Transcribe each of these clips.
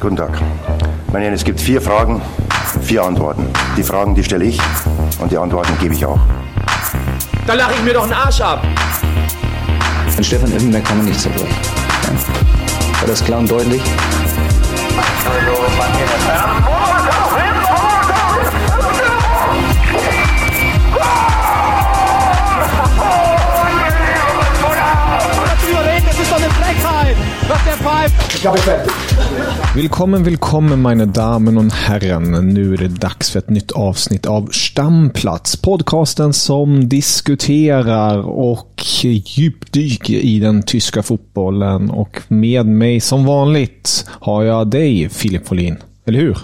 Guten Tag. Meine Herren, es gibt vier Fragen, vier Antworten. Die Fragen, die stelle ich und die Antworten gebe ich auch. Da lache ich mir doch einen Arsch ab. An Stefan Effenberg kann man nicht zerbrechen. Ja. War das klar und deutlich? das Willkommen, willkommen mina damer och herren. Nu är det dags för ett nytt avsnitt av Stamplats. Podcasten som diskuterar och djupdyker i den tyska fotbollen. Och med mig som vanligt har jag dig, Filip Folin. Eller hur?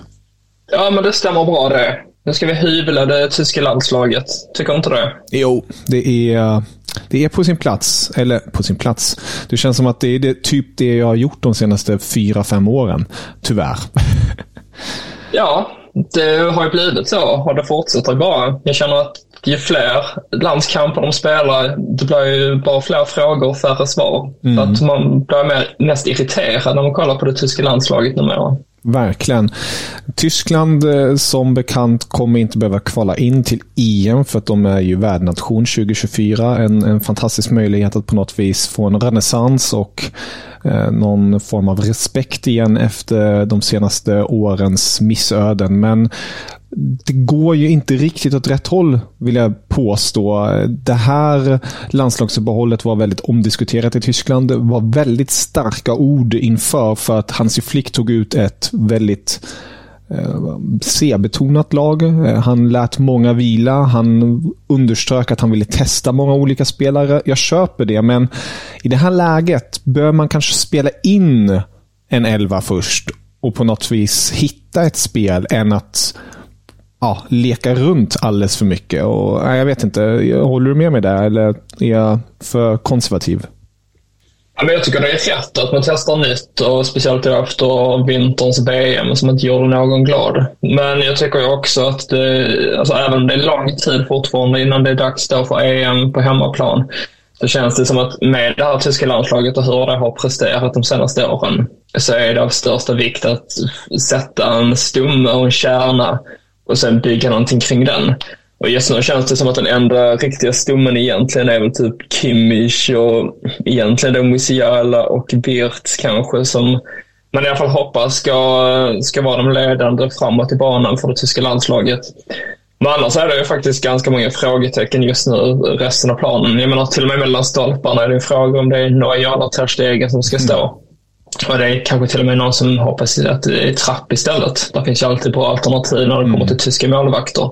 Ja, men det stämmer bra det. Nu ska vi hyvla det tyska landslaget. Tycker du inte det? Jo, det är, det är på sin plats. Eller på sin plats. Det känns som att det är det, typ det jag har gjort de senaste fyra, fem åren. Tyvärr. Ja, det har ju blivit så och det fortsätter bara. Jag känner att ju fler landskamper de spelar, det blir ju bara fler frågor och färre svar. Mm. Att man blir mer, mest irriterad när man kollar på det tyska landslaget numera. Verkligen. Tyskland eh, som bekant kommer inte behöva kvala in till EM för att de är ju värdnation 2024. En, en fantastisk möjlighet att på något vis få en renässans och eh, någon form av respekt igen efter de senaste årens missöden. Men det går ju inte riktigt åt rätt håll, vill jag påstå. Det här landslagsuppehållet var väldigt omdiskuterat i Tyskland. Det var väldigt starka ord inför för att Hansi Flick tog ut ett väldigt eh, C-betonat lag. Han lät många vila. Han underströk att han ville testa många olika spelare. Jag köper det, men i det här läget bör man kanske spela in en elva först och på något vis hitta ett spel än att ja, leka runt alldeles för mycket. Och, nej, jag vet inte. Håller du med mig där eller är jag för konservativ? Ja, men jag tycker det är rätt att man testar nytt och speciellt efter vinterns VM som inte gjorde någon glad. Men jag tycker också att det, alltså även om det är lång tid fortfarande innan det är dags då för EM på hemmaplan, så känns det som att med det här tyska landslaget och hur det har presterat de senaste åren så är det av största vikt att sätta en stomme och en kärna och sen bygga någonting kring den. Och just nu känns det som att den enda riktiga stommen egentligen är väl typ Kimmich och egentligen då Musiala och Wirtz kanske som man i alla fall hoppas ska, ska vara de ledande framåt i banan för det tyska landslaget. Men annars är det ju faktiskt ganska många frågetecken just nu, resten av planen. Jag menar till och med mellan stolparna är det ju fråga om det är Neuer eller Ter Stegen som ska stå. Och det är kanske till och med någon som hoppas att det är Trapp istället. Det finns ju alltid bra alternativ när det kommer till tyska målvakter.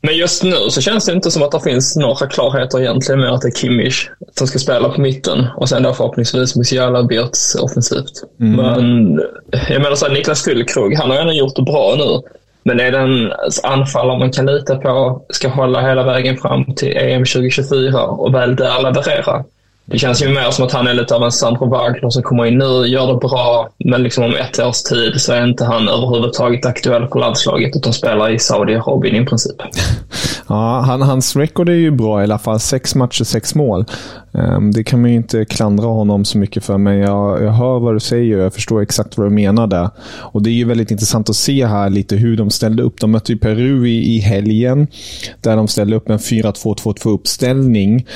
Men just nu så känns det inte som att det finns några klarheter egentligen med att det är Kimmich som ska spela på mitten och sen då förhoppningsvis Musiala och Birtz offensivt. Mm. Men jag menar så här, Niklas Füllkrog, han har ju ändå gjort det bra nu. Men är den anfallare man kan lita på ska hålla hela vägen fram till EM 2024 och väl där leverera? Det känns ju mer som att han är lite av en Sandro Wagner som kommer in nu, gör det bra, men liksom om ett års tid så är inte han överhuvudtaget aktuell för landslaget utan spelar i Saudiarabien i princip. Ja, han, hans record är ju bra i alla fall. Sex matcher, sex mål. Um, det kan man ju inte klandra honom så mycket för, men jag, jag hör vad du säger och jag förstår exakt vad du menar där. Och Det är ju väldigt intressant att se här lite hur de ställde upp. De mötte ju Peru i, i helgen, där de ställde upp en 4-2-2-2 uppställning.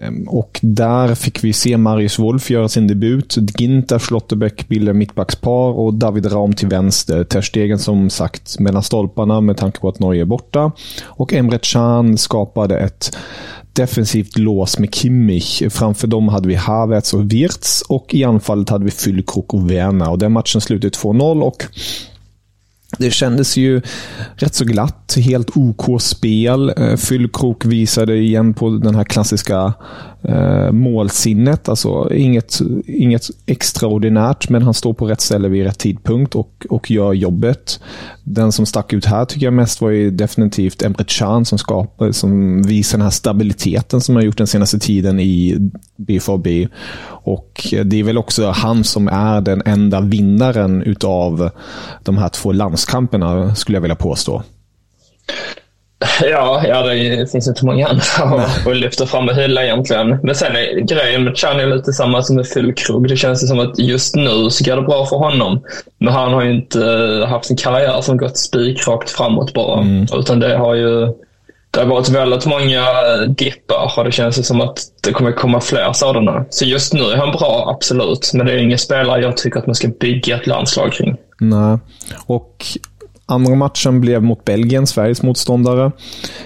Ehm, och där fick vi se Marius Wolf göra sin debut. Ginter, Schlotterbeck bildar mittbackspar och David Raum till vänster. Terstegen som sagt mellan stolparna med tanke på att Norge är borta. Och Emre Can skapade ett defensivt lås med Kimmich. Framför dem hade vi Havertz och Wirtz och i anfallet hade vi Füllkrok och Werner. Och den matchen slutade 2-0 och det kändes ju rätt så glatt. Helt OK spel. Eh, Fyllkrok visade igen på den här klassiska eh, målsinnet. Alltså inget, inget extraordinärt, men han står på rätt ställe vid rätt tidpunkt och, och gör jobbet. Den som stack ut här tycker jag mest var ju definitivt Emre Can som, skapar, som visar den här stabiliteten som han gjort den senaste tiden i BFAB. Och det är väl också han som är den enda vinnaren utav de här två landskamperna, skulle jag vilja påstå. Ja, ja det finns inte många andra att lyfta fram och hylla egentligen. Men sen är grejen med Chan är lite samma som med Fyllkrog. Det känns som att just nu så går det bra för honom. Men han har ju inte haft en karriär som gått spikrakt framåt bara. Mm. Utan det har ju det har varit väldigt många dippar och det känns som att det kommer komma fler sådana. Så just nu är han bra, absolut. Men det är ingen spelare jag tycker att man ska bygga ett landslag kring. Nej, och Andra matchen blev mot Belgien, Sveriges motståndare,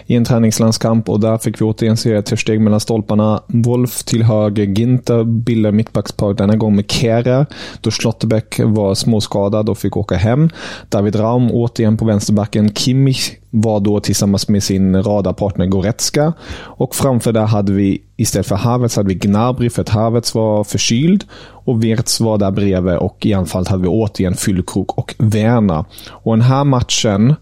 i en träningslandskamp och där fick vi återigen se ett steg mellan stolparna. Wolf till höger, Ginter bildar mittbackspar denna gång med Kehrer, då Schlotterbeck var småskadad och fick åka hem. David Raum återigen på vänsterbacken, Kimmich var då tillsammans med sin radarpartner Goretzka. Och framför där hade vi, istället för Havertz, hade vi Gnabry för att Havertz var förkyld. Och Wirtz var där bredvid och i anfallet hade vi återigen Fyllkrok och Werner. Och den här matchen,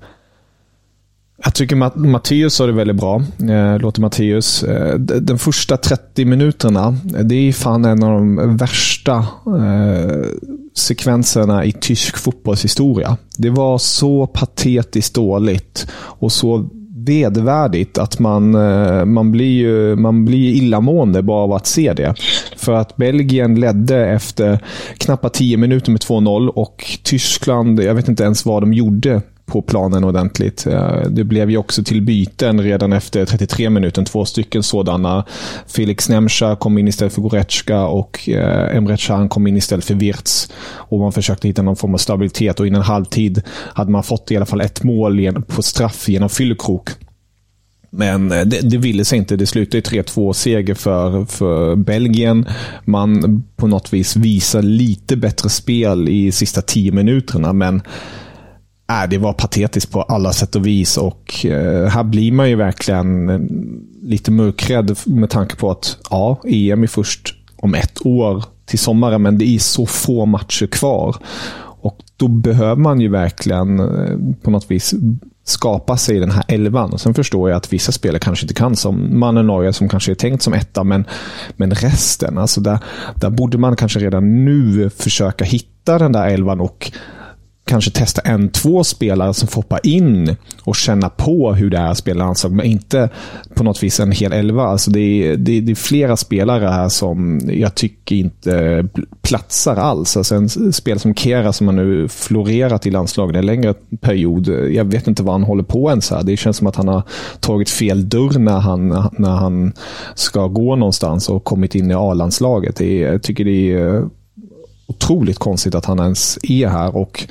jag tycker Matt Matteus sa det väldigt bra. Eh, låter Matteus. Eh, den första 30 minuterna, eh, det är fan en av de värsta eh, sekvenserna i tysk fotbollshistoria. Det var så patetiskt dåligt och så vedvärdigt att man, eh, man, blir, man blir illamående bara av att se det. För att Belgien ledde efter knappt 10 minuter med 2-0 och Tyskland, jag vet inte ens vad de gjorde på planen ordentligt. Eh, det blev ju också till byten redan efter 33 minuter. Två stycken sådana. Felix Nemcha kom in istället för Goretzka och eh, Emre Can kom in istället för Wirtz. Och man försökte hitta någon form av stabilitet och innan halvtid hade man fått i alla fall ett mål på straff genom Fyllkrok. Men eh, det, det ville sig inte. Det slutade 3-2 seger för, för Belgien. Man på något vis visar lite bättre spel i sista tio minuterna, men äh, det var patetiskt på alla sätt och vis. Och eh, här blir man ju verkligen eh, lite mörkrädd med tanke på att ja, EM är först om ett år till sommaren, men det är så få matcher kvar. Och då behöver man ju verkligen eh, på något vis skapa sig den här elvan. Sen förstår jag att vissa spelare kanske inte kan, som Mannen Neuer som kanske är tänkt som etta, men, men resten, alltså där, där borde man kanske redan nu försöka hitta den där elvan och kanske testa en, två spelare som får hoppa in och känna på hur det är att spela landslag, men inte på något vis en hel elva. Alltså det, är, det, det är flera spelare här som jag tycker inte platsar alls. Alltså en spelare som Kera som har nu florerat i landslaget en längre period. Jag vet inte vad han håller på ens här. Det känns som att han har tagit fel dörr när han, när han ska gå någonstans och kommit in i A-landslaget. Jag tycker det är otroligt konstigt att han ens är här. och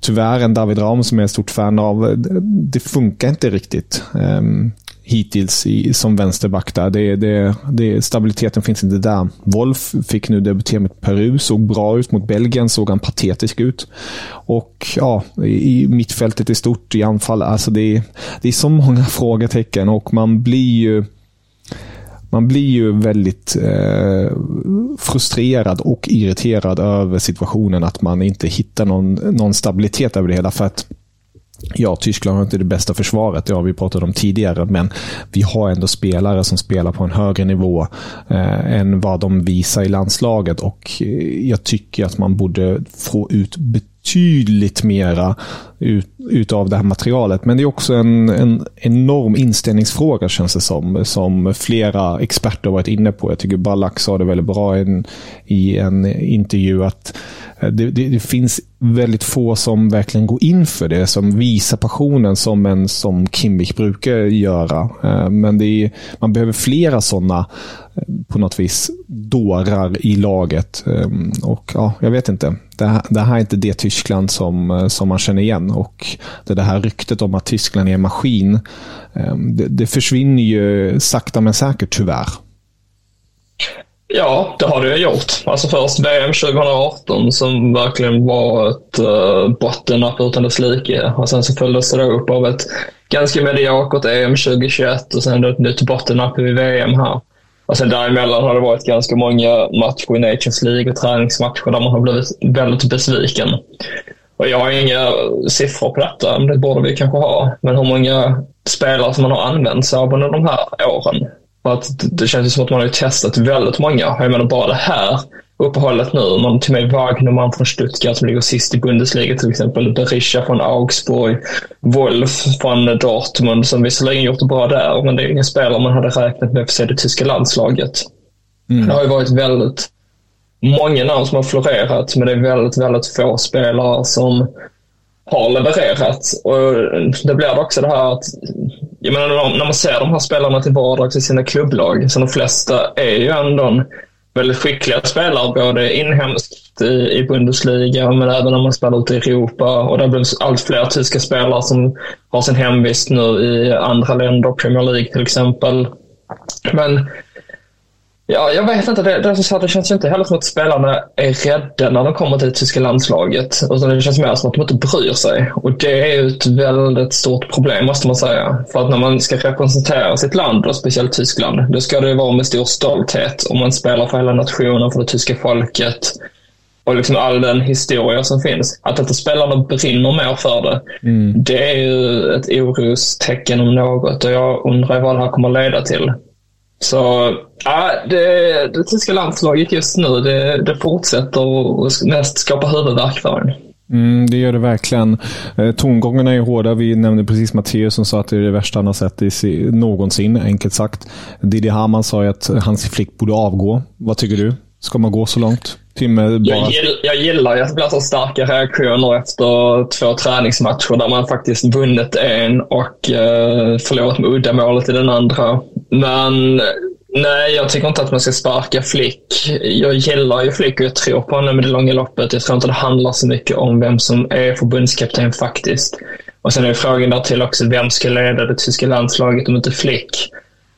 Tyvärr en David Ram som jag är stort fan av. Det funkar inte riktigt um, hittills i, som vänsterback där. Det, det, det, stabiliteten finns inte där. Wolf fick nu debutera mot Peru, såg bra ut. Mot Belgien såg han patetisk ut. Och ja, i mittfältet i stort, i anfall. Alltså det, det är så många frågetecken och man blir ju man blir ju väldigt eh, frustrerad och irriterad över situationen att man inte hittar någon, någon stabilitet över det hela. För att Ja, Tyskland har inte det bästa försvaret, det har vi pratat om tidigare, men vi har ändå spelare som spelar på en högre nivå eh, än vad de visar i landslaget och eh, jag tycker att man borde få ut betydligt mera ut, utav det här materialet. Men det är också en, en enorm inställningsfråga känns det som. Som flera experter varit inne på. Jag tycker Ballack sa det väldigt bra in, i en intervju. att eh, det, det, det, finns väldigt få som verkligen går in för det, som visar passionen som en som Kimmich brukar göra. Eh, men är, man behöver flera sådana eh, på något vis dårar i laget. Och ja, Jag vet inte. Det här, det här är inte det Tyskland som, som man känner igen. Och det, det här ryktet om att Tyskland är en maskin, eh, det, det försvinner ju sakta men säkert tyvärr. Ja, det har det ju gjort. Alltså först VM 2018 som verkligen var ett uh, bottennapp utan dess like. Och sen så följdes det upp av ett ganska mediokert EM 2021 och sen ett nytt bottennapp i VM här. Och sen däremellan har det varit ganska många matcher i Nations League och träningsmatcher där man har blivit väldigt besviken. Och jag har inga siffror på detta, men det borde vi kanske ha. Men hur många spelare som man har använt sig av under de här åren. För att det känns som att man har testat väldigt många. Jag menar bara det här uppehållet nu. Man till med Wagnerman från Stuttgart som ligger sist i Bundesliga till exempel. Berisha från Augsburg. Wolf från Dortmund som visserligen gjort det bra där, men det är ingen spelare man hade räknat med för sig det tyska landslaget. Mm. Det har ju varit väldigt många namn som har florerat, men det är väldigt, väldigt få spelare som har levererat. Och det blir också det här att, jag menar när man ser de här spelarna till vardags i sina klubblag, så de flesta är ju ändå väldigt skickliga spelare, både inhemskt i, i Bundesliga men även när man spelar ute i Europa. Och det blir allt fler tyska spelare som har sin hemvist nu i andra länder, Premier League till exempel. Men Ja, jag vet inte. Det, det, det känns ju inte heller som att spelarna är rädda när de kommer till det tyska landslaget. Utan det känns mer som att de inte bryr sig. Och det är ju ett väldigt stort problem måste man säga. För att när man ska representera sitt land, och speciellt Tyskland, då ska det vara med stor stolthet. Om man spelar för hela nationen, för det tyska folket och liksom all den historia som finns. Att inte spelarna brinner mer för det, mm. det är ju ett orostecken om något och jag undrar vad det här kommer att leda till. Så ja, det, det tyska landslaget just nu, det, det fortsätter och mest skapa huvudvärk för en. Mm, det gör det verkligen. Eh, tongångarna är hårda. Vi nämnde precis Matteus som sa att det är det värsta han har sett i, någonsin, enkelt sagt. Didi Hamann sa ju att hans flick borde avgå. Vad tycker du? Ska man gå så långt? Bara... Jag, gill, jag gillar att det blir så starka reaktioner efter två träningsmatcher där man faktiskt vunnit en och eh, förlorat med uddamålet i den andra. Men nej, jag tycker inte att man ska sparka Flick. Jag gillar ju Flick och jag tror på honom i det långa loppet. Jag tror inte det handlar så mycket om vem som är förbundskapten faktiskt. Och sen är frågan där till också, vem ska leda det tyska landslaget om inte Flick?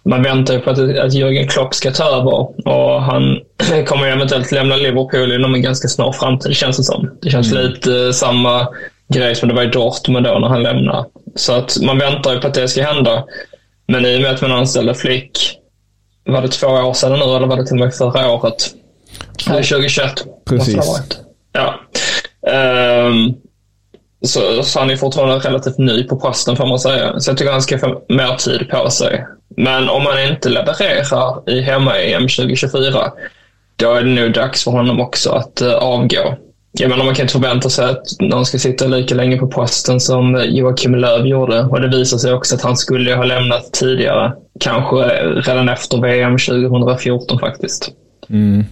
Man väntar på att, att Jürgen Klopp ska ta över och han kommer eventuellt lämna Liverpool inom en ganska snar framtid känns det som. Det känns mm. lite uh, samma grej som det var i Dortmund då när han lämnade. Så att man väntar ju på att det ska hända. Men i och med att man anställde Flick, var det två år sedan nu eller var det till och med förra året? Ja. 2021. Precis. Ja. Um, så, så han är fortfarande relativt ny på posten får man säga. Så jag tycker han ska få mer tid på sig. Men om han inte levererar i hemma-EM 2024, då är det nog dags för honom också att uh, avgå. Jag menar, man kan inte förvänta sig att någon ska sitta lika länge på posten som Joakim Löw gjorde. Och det visar sig också att han skulle ha lämnat tidigare. Kanske redan efter VM 2014 faktiskt. Mm.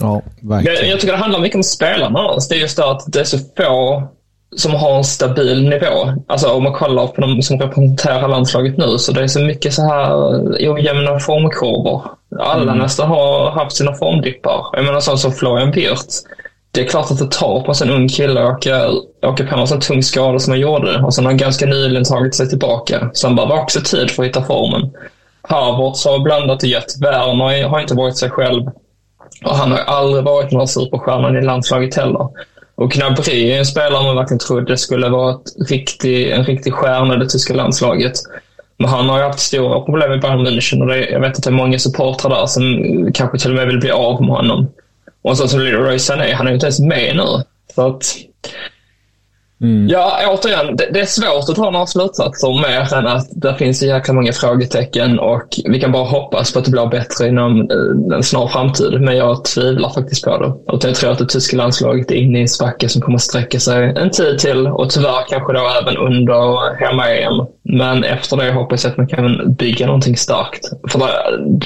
Ja, verkligen. Jag, jag tycker det handlar mycket om spelarna. Det är just det att det är så få som har en stabil nivå. Alltså om man kollar på de som representerar landslaget nu så det är så mycket så här ojämna formkurvor. Alla mm. nästan har haft sina formdippar. Jag menar sån som Florian Wirth. Det är klart att det tar på en ung kille att åka, åka på en sån tung skada som han gjorde. Och sen har han ganska nyligen tagit sig tillbaka. Så han behöver också tid för att hitta formen. Harvards har blandat och gett. Werner har inte varit sig själv. Och han har aldrig varit några superstjärnan i landslaget heller. Och Gnabry är en spelare man verkligen trodde skulle vara ett riktig, en riktig stjärna i det tyska landslaget. Men han har ju haft stora problem i Bayern München och det, jag vet att det är många supportrar där som kanske till och med vill bli av med honom. Och så som Leroy Sané, han är ju inte ens med nu. Så att Mm. Ja, återigen, det, det, är svårt att dra några slutsatser mer än att det finns så jäkla många frågetecken och vi kan bara hoppas på att det blir bättre inom eh, en snar framtid. Men jag tvivlar faktiskt på det. Och jag tror att det tyska landslaget är inne i en svacka som kommer att sträcka sig en tid till och tyvärr kanske då även under hemma-EM. Men efter det hoppas jag att man kan bygga någonting starkt. För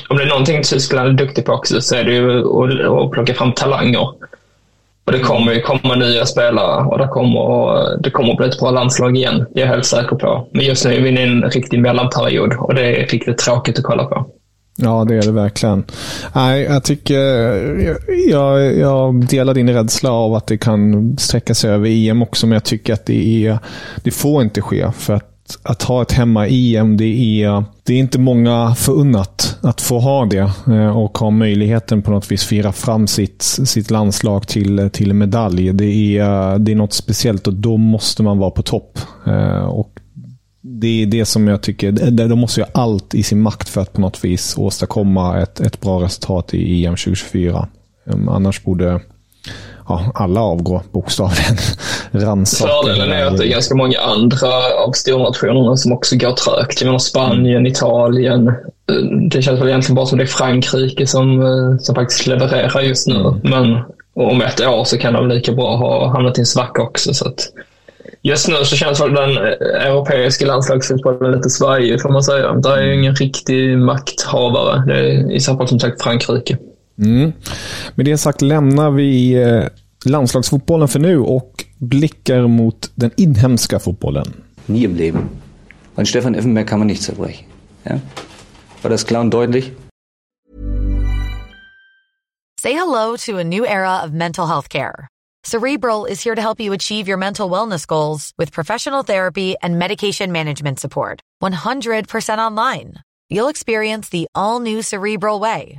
om det är någonting Tyskland är duktig på också så är det ju att, att plocka fram talanger. Och det kommer ju komma nya spelare och det kommer, det kommer bli ett bra landslag igen. Det är jag helt säker på. Men just nu är vi inne i en riktig mellanperiod och det är riktigt tråkigt att kolla på. Ja, det är det verkligen. Nej, jag tycker... Jag, jag delar din rädsla av att det kan sträcka sig över EM också, men jag tycker att det, är, det får inte ske. För att att ha ett hemma-EM, det är, det är inte många förunnat att få ha det eh, och ha möjligheten på något vis fira fram sitt, sitt landslag till, till medalj. Det är, det är något speciellt och då måste man vara på topp. Eh, och det är det som jag tycker, de måste göra allt i sin makt för att på något vis åstadkomma ett, ett bra resultat i EM 2024. Ehm, annars borde ja, alla avgå bokstavligen. Fördelen är att det är ganska många andra av stornationerna som också går trögt. Jag menar Spanien, Italien. Det känns väl egentligen bara som det är Frankrike som, eh, som faktiskt levererar just nu. Mm. Men om ett år så kan de lika bra ha hamnat i en svacka också. Så att just nu så känns väl den eh, europeiska landslagsfotbollen lite svajig får man säga. Det är ju ingen riktig makthavare. Det är i så fall som sagt Frankrike. Mm. Med det sagt lämnar vi eh, landslagsfotbollen för nu och blickar mot den inhemska fotbollen. Nie im Leben. An Stefan Effenberg kann man nicht zerbrechen. Ja? War das klar und deutlich? Say hello to a new era of mental health care. Cerebral is here to help you achieve your mental wellness goals with professional therapy and medication management support. 100% online. You'll experience the all new Cerebral Way,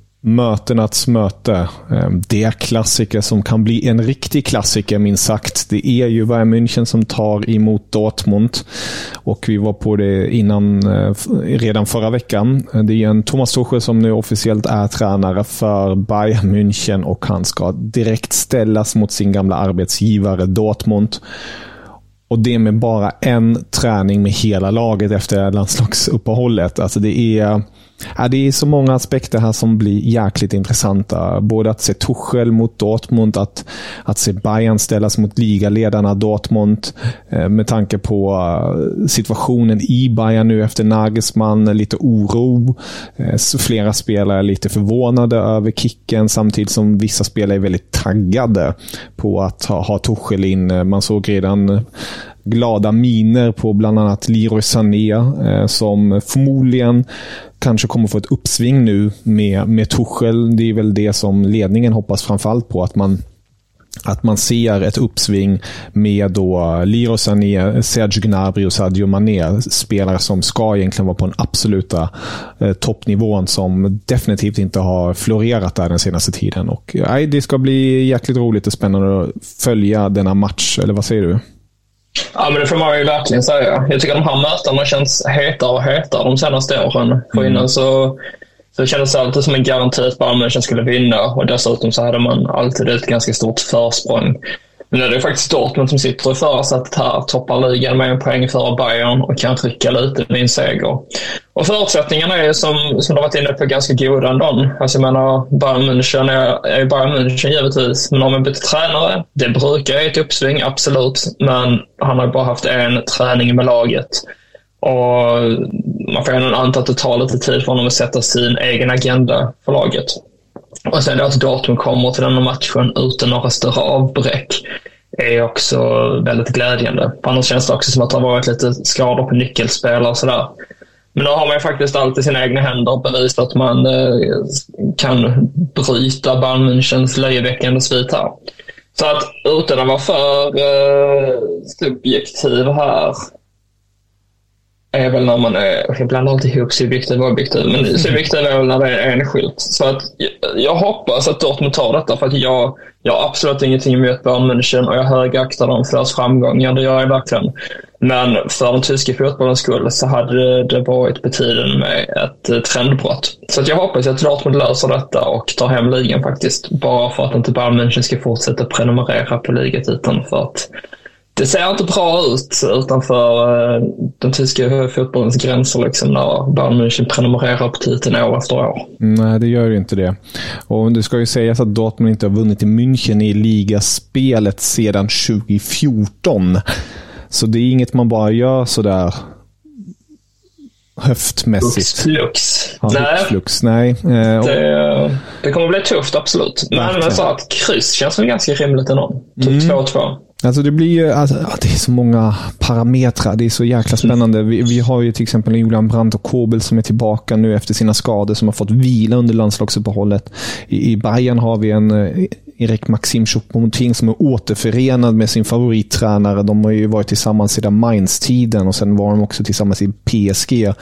mötenas möte. Ehm, det det klassiker som kan bli en riktig klassiker minst sagt. Det är ju Bayern München som tar emot Dortmund. Och vi var på det innan, eh, redan förra veckan. Det är en Thomas Tuchel som nu officiellt är tränare för Bayern München och han ska direkt ställas mot sin gamla arbetsgivare Dortmund. Och det med bara en träning med hela laget efter landslagsuppehållet. Alltså det är Ja, det är så många aspekter här som blir jäkligt intressanta. Både att se Tuchel mot Dortmund, att, att se Bayern ställas mot ligaledarna Dortmund. Eh, med tanke på eh, situationen i Bayern nu efter Nagelsmann, lite oro. Eh, flera spelare är lite förvånade över kicken, samtidigt som vissa spelare är väldigt taggade på att ha, ha Tuchel in. Man såg redan glada miner på bland annat Leroy Sané eh, som förmodligen kanske kommer få ett uppsving nu med, med Tuchel. Det är väl det som ledningen hoppas framförallt på. Att man att man ser ett uppsving med då Liro Sané, Serge Gnabry och Sadio Mané. Spelare som ska egentligen vara på den absoluta eh, toppnivån som definitivt inte har florerat där den senaste tiden. Och, eh, nej, det ska bli jäkligt roligt och spännande att följa denna match. Eller vad säger du? Ja, men det får man ju verkligen säga. Jag tycker de här mötena känns hetare och hetare de senaste åren. För mm. innan så, så kändes det alltid som en garanti att München skulle vinna och dessutom så hade man alltid ett ganska stort försprång. Men nu är det faktiskt Dortmund som sitter i förarsätet här, toppar ligan med en poäng före Bayern och kan trycka lite vid en seger. Och förutsättningarna är som, som du varit inne på ganska goda ändå. Alltså jag menar, Bayern München är, är Bayern München givetvis, men om man byter tränare, det brukar ju ett uppsving, absolut, men han har bara haft en träning med laget. Och man får ändå anta att det tar lite tid för honom att sätta sin egen agenda för laget. Och sen då att Dortmund kommer till den här matchen utan några större avbräck är också väldigt glädjande. Annars känns det också som att det har varit lite skador på nyckelspelare och sådär. Men nu har man ju faktiskt allt i sina egna händer och bevisat att man eh, kan bryta Bayern Münchens löjeväckande svit här. Så att utan att vara för eh, subjektiv här är väl när man är, jag blandar alltid ihop subjektiv och objektiv, men subjektiv är väl när det är enskilt. Så att jag hoppas att Dortmund tar detta för att jag, jag har absolut ingenting emot Bayern München och jag högaktar dem för deras framgångar, det gör jag verkligen. Men för den tyska fotbollens skull så hade det varit på tiden med ett eh, trendbrott. Så att jag hoppas att Dortmund löser detta och tar hem ligan faktiskt. Bara för att inte Bayern München ska fortsätta prenumerera på ligatiteln för att det ser inte bra ut utanför uh, den tyska fotbollens gränser liksom, när Bayern München prenumererar på titeln år efter år. Nej, det gör ju inte det. Och Det ska ju sägas att Dortmund inte har vunnit i München i ligaspelet sedan 2014. Så det är inget man bara gör sådär höftmässigt. Flux. Ja, Nej. Flux, nej. Eh, det, det kommer bli tufft, absolut. Men jag sa att kryss känns som ganska rimligt ändå. Typ 2-2. Mm. Alltså det blir ju, alltså, det är så många parametrar. Det är så jäkla spännande. Vi, vi har ju till exempel Julian Brandt och Kobel som är tillbaka nu efter sina skador, som har fått vila under landslagsuppehållet. I, i Bayern har vi en eh, Erik Maxim Choupo-Moting som är återförenad med sin favorittränare. De har ju varit tillsammans sedan Mainz-tiden och sen var de också tillsammans i PSG.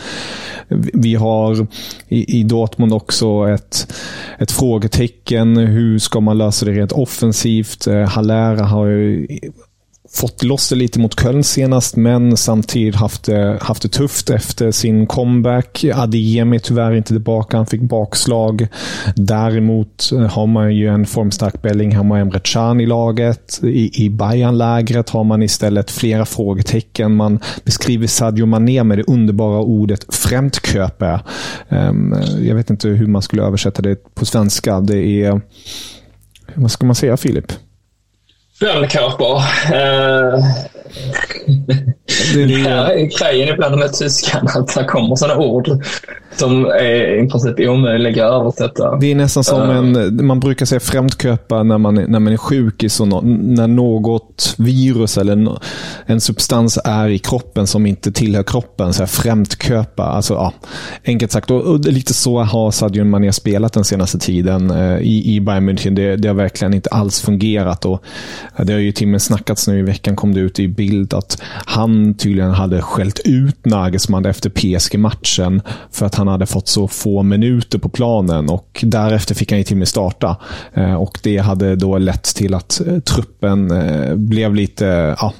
Vi har i, i Dortmund också ett, ett frågetecken. Hur ska man lösa det rent offensivt? Halera Haller har ju fått loss det lite mot Köln senast, men samtidigt haft det, haft det tufft efter sin comeback. Adeyemi är tyvärr inte tillbaka. Han fick bakslag. Däremot har man ju en formstark Bellingham och Emre Can i laget. I, i Bayern-lägret har man istället flera frågetecken. Man beskriver Sadio Mané med det underbara ordet främtköpe. Um, jag vet inte hur man skulle översätta det på svenska. Det är... Vad ska man säga, Filip? Bönköper. Eh, det, det är grejen ibland med tyskan, att det kommer sådana ord som är i princip omöjliga att översätta. Det är nästan som uh. en, man brukar säga främtköpa när man, när man är sjuk, i så när något virus eller en substans är i kroppen som inte tillhör kroppen. Så här främtköpa. Alltså, ja, enkelt sagt, och, och lite så har Sadio Mané spelat den senaste tiden uh, i, i Bayern München. Det, det har verkligen inte alls fungerat. Och det har ju till och med snackats nu i veckan, kom det ut i bild, att han tydligen hade skällt ut Nagelsmann efter PSG-matchen för att han hade fått så få minuter på planen och därefter fick han ju till och med starta. Eh, och det hade då lett till att eh, truppen eh, blev lite, ja,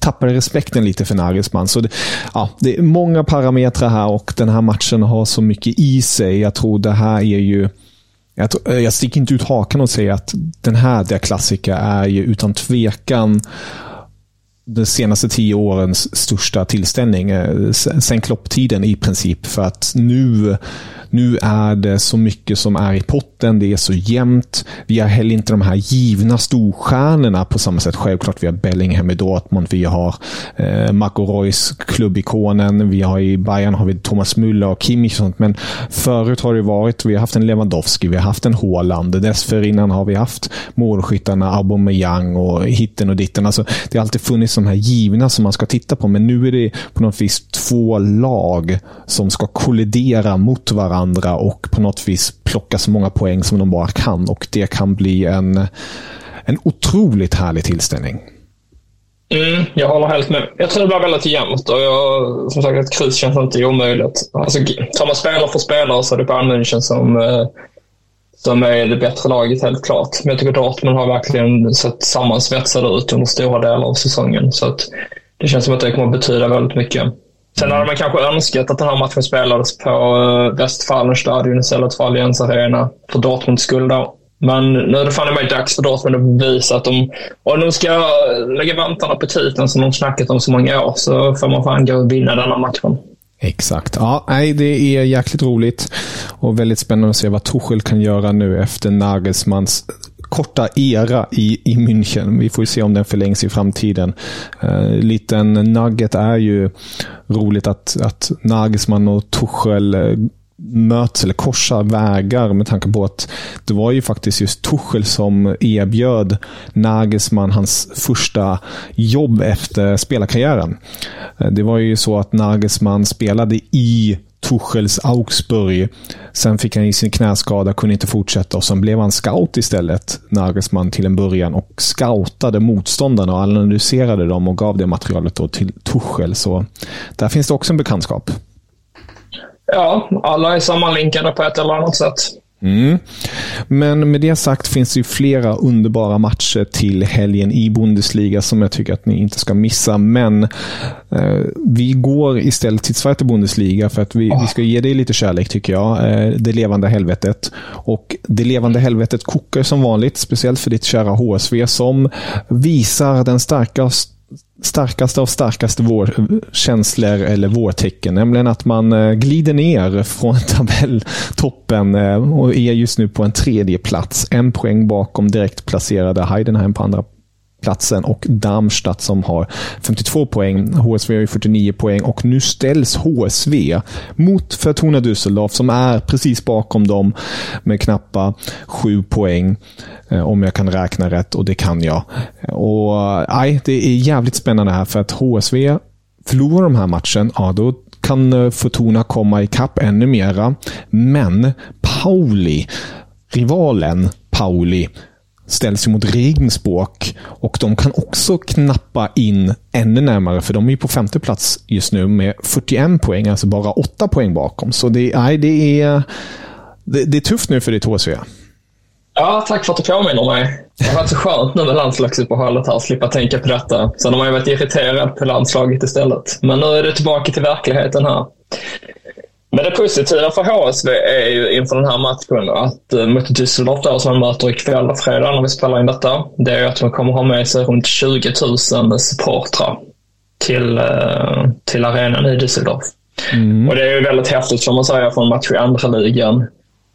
tappade respekten lite för Nagelsmann. Så det, ja, det är många parametrar här och den här matchen har så mycket i sig. Jag tror det här är ju jag, jag sticker inte ut hakan och säger att den här Der Klassiker är ju utan tvekan de senaste tio årens största tillställning. Eh, sen klopptiden i princip. För att nu nu är det så mycket som är i potten. Det är så jämnt. Vi har heller inte de här givna storstjärnorna på samma sätt. Självklart, vi har Bellingham i Dortmund. Vi har eh, Marco Reus, klubbikonen. Vi har i Bayern har vi Thomas Müller och Kimmich och sånt. Men förut har det varit, vi har haft en Lewandowski, vi har haft en Haaland. Dessförinnan har vi haft målskyttarna Aubameyang och hitten och ditten. Alltså, det har alltid funnits de här givna som man ska titta på. Men nu är det på något vis två lag som ska kollidera mot varandra och på något vis plocka så många poäng som de bara kan. Och det kan bli en, en otroligt härlig tillställning. Mm, jag håller helt med. Jag tror det blir väldigt jämnt och jag, som sagt, ett kryss känns inte omöjligt. Alltså, tar man spelare för spelare så är det Bayern München som, eh, de är det bättre laget, helt klart. Men jag tycker Dortmund har verkligen sett sammansvetsade ut under stora delar av säsongen. Så att det känns som att det kommer betyda väldigt mycket. Sen hade man kanske önskat att den här matchen spelades på eh, Westfalenstadion istället för Allianz Arena. För Dortmunds skull då. Men nu är det fan mig dags för Dortmund att bevisa att de, om de ska lägga vantarna på titeln som de snackat om så många år, så får man fan gå och vinna denna matchen. Exakt. Ja, nej, det är jäkligt roligt och väldigt spännande att se vad Tuchel kan göra nu efter Nagelsmans korta era i, i München. Vi får se om den förlängs i framtiden. Eh, liten nugget är ju roligt att, att Nagelsmann och Tuchel eh, möts eller korsar vägar med tanke på att det var ju faktiskt just Tuchel som erbjöd Nagelsmann hans första jobb efter spelarkarriären. Det var ju så att Nagelsmann spelade i Tuchels Augsburg. Sen fick han i sin knäskada, kunde inte fortsätta och sen blev han scout istället, Nagelsmann, till en början och scoutade motståndarna och analyserade dem och gav det materialet då till Tuchel. Så där finns det också en bekantskap. Ja, alla är sammanlänkade på ett eller annat sätt. Mm. Men med det sagt finns det ju flera underbara matcher till helgen i Bundesliga som jag tycker att ni inte ska missa. Men eh, vi går istället till Zweite Bundesliga för att vi, oh. vi ska ge dig lite kärlek tycker jag. Eh, det levande helvetet. Och det levande helvetet kokar som vanligt, speciellt för ditt kära HSV som visar den starkaste starkaste av starkaste vårkänslor eller vårtecken. Nämligen att man eh, glider ner från tabelltoppen eh, och är just nu på en tredje plats. En poäng bakom direkt placerade Heidenheim på andra platsen och Darmstadt som har 52 poäng. HSV har 49 poäng och nu ställs HSV mot Fortuna Düsseldorf som är precis bakom dem med knappa 7 poäng. Eh, om jag kan räkna rätt och det kan jag. Och eh, nej, Det är jävligt spännande här för att HSV förlorar de här matchen, ja då kan eh, Fortuna komma ikapp ännu mera. Men Pauli, rivalen Pauli, ställs ju mot Regensburg och de kan också knappa in ännu närmare för de är på femte plats just nu med 41 poäng, alltså bara 8 poäng bakom. Så det, nej, det, är, det, det är tufft nu för ditt HSV. Ja, tack för att du påminner mig. Det har varit så skönt nu med landslagsuppehållet här, att slippa tänka på detta. Sen har man ju varit irriterad på landslaget istället. Men nu är det tillbaka till verkligheten här. Men det positiva för HSV är ju inför den här matchen att uh, mot Düsseldorf då, som man möter ikväll, fredag, när vi spelar in detta, det är att man kommer ha med sig runt 20 000 supportrar till, uh, till arenan i Düsseldorf. Mm. Och det är ju väldigt häftigt får man säga för en match i andra ligan.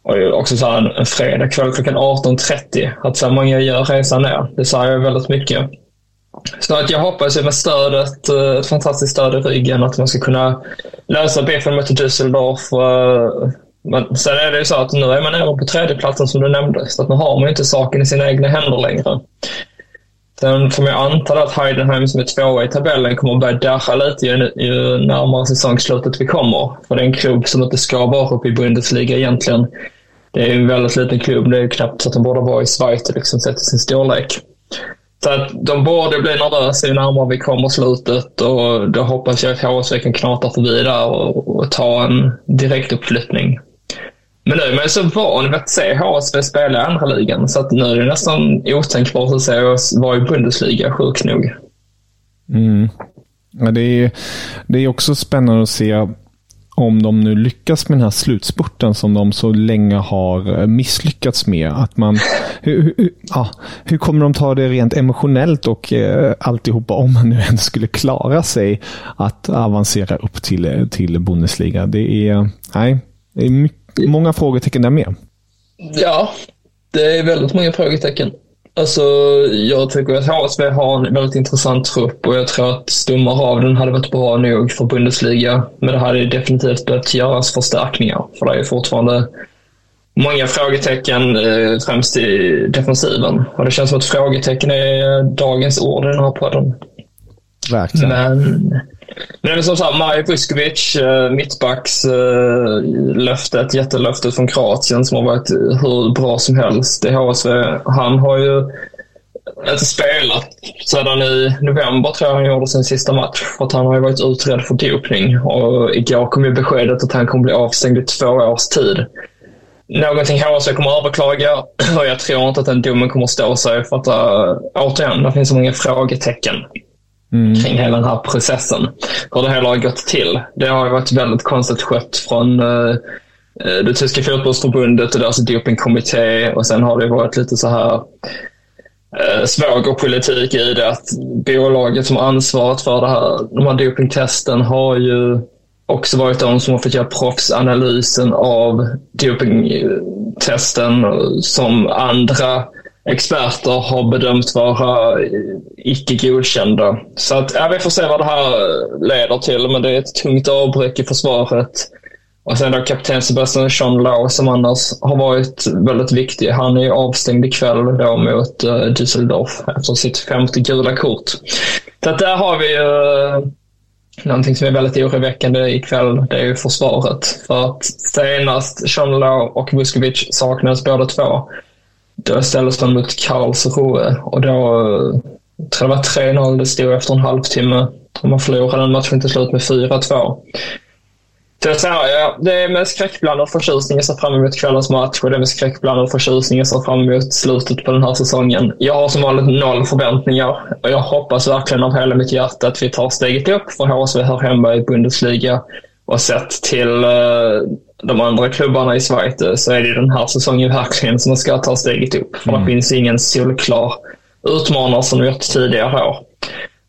Och också så här en fredag kväll klockan 18.30. Att så många gör resan ner. Det säger väldigt mycket. Så att jag hoppas ju med stödet, eh, ett fantastiskt stöd i ryggen, att man ska kunna lösa biffen mot Düsseldorf. Eh, men sen är det ju så att nu är man nere på tredjeplatsen som du nämnde, så att nu har man ju inte saken i sina egna händer längre. Sen får man anta att Heidenheim som är tvåa i tabellen kommer att börja darra lite ju, ju närmare säsongsslutet vi kommer. För det är en klubb som inte ska vara uppe i Bundesliga egentligen. Det är en väldigt liten klubb. Det är ju knappt så att de borde vara i Schweiz liksom, sett till sin storlek. Så att de borde bli nervösa ju närmare vi kommer slutet och då hoppas jag att HSV kan knata förbi där och, och ta en direktuppflyttning. Men nu är man ju så van vid att se HSV spela i andra ligan så att nu är det nästan otänkbart att se oss vara i Bundesliga, sjukt nog. Mm. Ja, det, är, det är också spännande att se om de nu lyckas med den här slutspurten som de så länge har eh, misslyckats med. Att man, hur, hur, ja, hur kommer de ta det rent emotionellt och eh, alltihopa om man nu ens skulle klara sig att avancera upp till, eh, till Bundesliga? Det är, nej, det är mycket, många frågetecken där med. Ja, det är väldigt många frågetecken. Alltså, jag tycker att HSV har en väldigt intressant trupp och jag tror att stommar av den hade varit bra nog för Bundesliga. Men det hade definitivt behövt göras förstärkningar. För det är fortfarande många frågetecken, eh, främst i defensiven. Och det känns som att frågetecken är dagens ord i den här podden. Verkligen. Men men som sagt, Mario Vuskovic, eh, mittbackslöftet, jättelöftet från Kroatien som har varit hur bra som helst i HSV. Han har ju inte spelat sedan i november tror jag han gjorde sin sista match. För att han har ju varit utredd för dopning. Och igår kom ju beskedet att han kommer bli avstängd i två års tid. Någonting HSV kommer att överklaga och jag tror inte att den domen kommer att stå sig för att uh, återigen, det finns så många frågetecken mm. kring hela den här processen. Hur det hela har gått till. Det har varit väldigt konstigt skött från uh, det tyska fotbollsförbundet och deras dopingkommitté och sen har det varit lite så här eh, svågerpolitik i det att bolaget som ansvarat för det här, de här dopingtesten har ju också varit de som har fått göra proffsanalysen av dopingtesten som andra experter har bedömt vara eh, icke godkända. Så att, ja, vi får se vad det här leder till, men det är ett tungt avbräck i försvaret. Och sen då kapten Sebastian Jean Lau som annars har varit väldigt viktig. Han är avstängd ikväll då mot uh, Düsseldorf efter sitt femte gula kort. Så att där har vi uh, Någonting som är väldigt oroväckande ikväll, det är ju försvaret. För att senast Chanelot och Vuskovic saknades båda två. Då ställdes man mot Karlsruhe och då jag tror det var 3-0 det stod efter en halvtimme. Och man förlorade den matchen till slut med 4-2. Så ja, det är med skräckblandad förtjusning jag ser fram emot kvällens match och det är med skräckblandad förtjusning jag ser fram emot slutet på den här säsongen. Jag har som vanligt noll förväntningar och jag hoppas verkligen av hela mitt hjärta att vi tar steget upp för HSV hör hemma i Bundesliga och sett till uh, de andra klubbarna i Sverige så är det den här säsongen verkligen som ska ta steget upp. För mm. det finns ingen solklar utmanare som vi gjort tidigare år.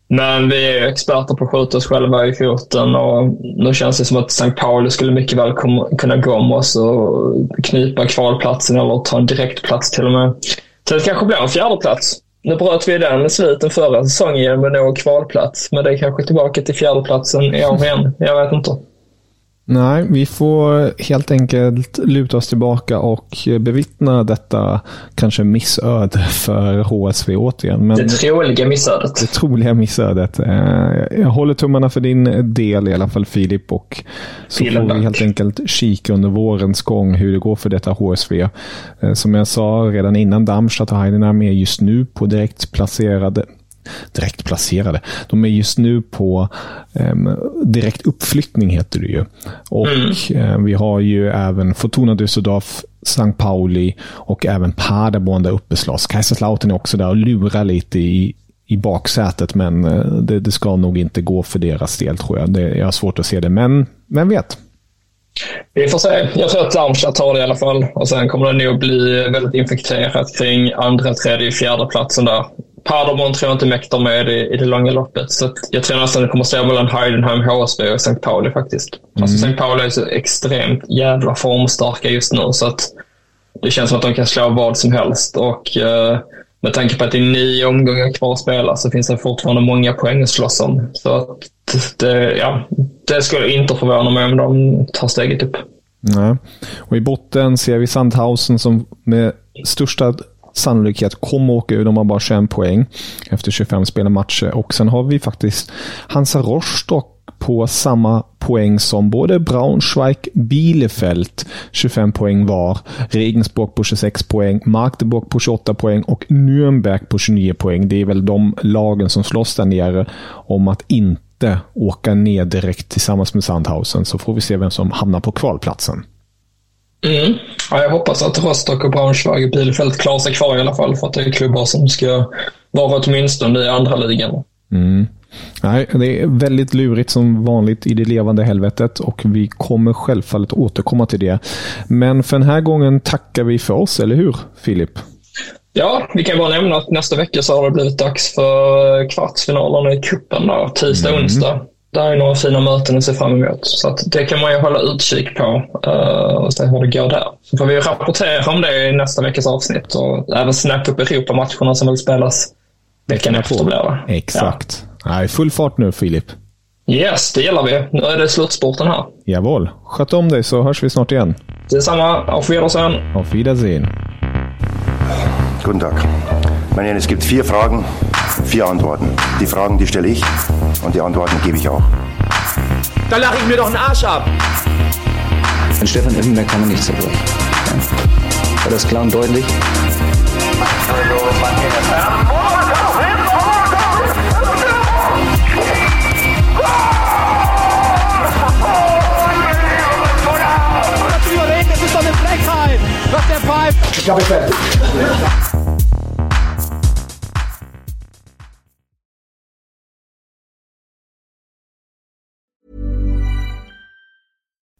Men vi är experter på att skjuta oss själva i foten och nu känns det som att St. Pauli skulle mycket väl kunna gå om oss och knipa kvalplatsen eller ta en direktplats till och med. Så det kanske blir en fjärdeplats. Nu bröt vi den sviten förra säsongen genom att nå kvalplats, men det är kanske tillbaka till fjärdeplatsen i år igen. Jag vet inte. Nej, vi får helt enkelt luta oss tillbaka och bevittna detta kanske missöde för HSV återigen. Men det troliga missödet. Det troliga missödet. Eh, jag håller tummarna för din del i alla fall Filip och så Vielen får vi helt enkelt kika under vårens gång hur det går för detta HSV. Eh, som jag sa redan innan, Darmstadt och Heidenheim är just nu på direkt placerade direkt placerade. De är just nu på um, direkt uppflyttning heter det ju. Och mm. uh, vi har ju även Fortuna Düsseldorf, St. Pauli och även Paderborn där uppe slåss. Kaiserslautern är också där och lurar lite i, i baksätet, men uh, det, det, ska nog inte gå för deras del tror jag. Det, jag har svårt att se det, men vem vet? Vi får se. Jag tror att Darmstadt tar det i alla fall. Och sen kommer det nog bli väldigt infekterat kring andra, tredje, fjärde platsen där. Paderborn tror jag inte mäktar med i, i det långa loppet. Så jag tror nästan det kommer stå mellan Heidenheim, HSB och St. Pauli faktiskt. Mm. Alltså St. Pauli är så extremt jävla formstarka just nu så att det känns som att de kan slå vad som helst. Och eh, med tanke på att det är nio omgångar kvar att spela så finns det fortfarande många poäng att slåss om. Så att det, ja, det skulle inte förvåna mig om de tar steget upp. Nej. Och i botten ser vi Sandhausen som med största sannolikhet kommer åka ur. De har bara 21 poäng efter 25 spelade matcher. Och sen har vi faktiskt Hansa Rostock på samma poäng som både Braunschweig, Bielefeld 25 poäng var, Regensburg på 26 poäng, Magdeburg på 28 poäng och Nürnberg på 29 poäng. Det är väl de lagen som slåss där nere om att inte åka ner direkt tillsammans med Sandhausen. Så får vi se vem som hamnar på kvalplatsen. Mm. Ja, jag hoppas att Rostock och Braunschweig och Bielefeld klarar sig kvar i alla fall för att det är klubbar som ska vara åtminstone i andra ligan. Mm. Nej, det är väldigt lurigt som vanligt i det levande helvetet och vi kommer självfallet återkomma till det. Men för den här gången tackar vi för oss, eller hur Filip? Ja, vi kan bara nämna att nästa vecka så har det blivit dags för kvartsfinalerna i cupen där, tisdag och mm. onsdag det är några fina möten att se fram emot. Så det kan man ju hålla utkik på uh, och se hur det går där. Så får vi rapportera om det i nästa veckas avsnitt och även snappa upp Europamatcherna som vill spelas veckan efter blir det. Exakt. Ja. Nej, full fart nu Filip. Yes, det gillar vi. Nu är det slutspurten här. Jawohl. Sköt om dig så hörs vi snart igen. Detsamma. Auf Wiedersehen. Auf Wiedersehen. Guten Tag. Meine es gibt vier Fragen vier Antworten. Die Fragen, die stelle ich und die Antworten gebe ich auch. Da lache ich mir doch einen Arsch ab. An Stefan Effenberg kann man nicht zerbrechen. Ja. War das klar und deutlich? Das ist doch eine Frechheit, was der pfeift. Ich habe fertig.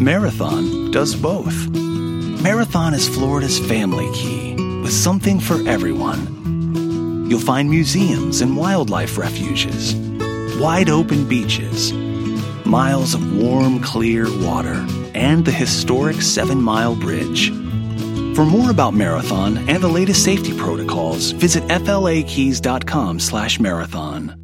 Marathon does both. Marathon is Florida's family key with something for everyone. You'll find museums and wildlife refuges, wide open beaches, miles of warm, clear water, and the historic Seven Mile Bridge. For more about Marathon and the latest safety protocols, visit flakeys.com slash marathon.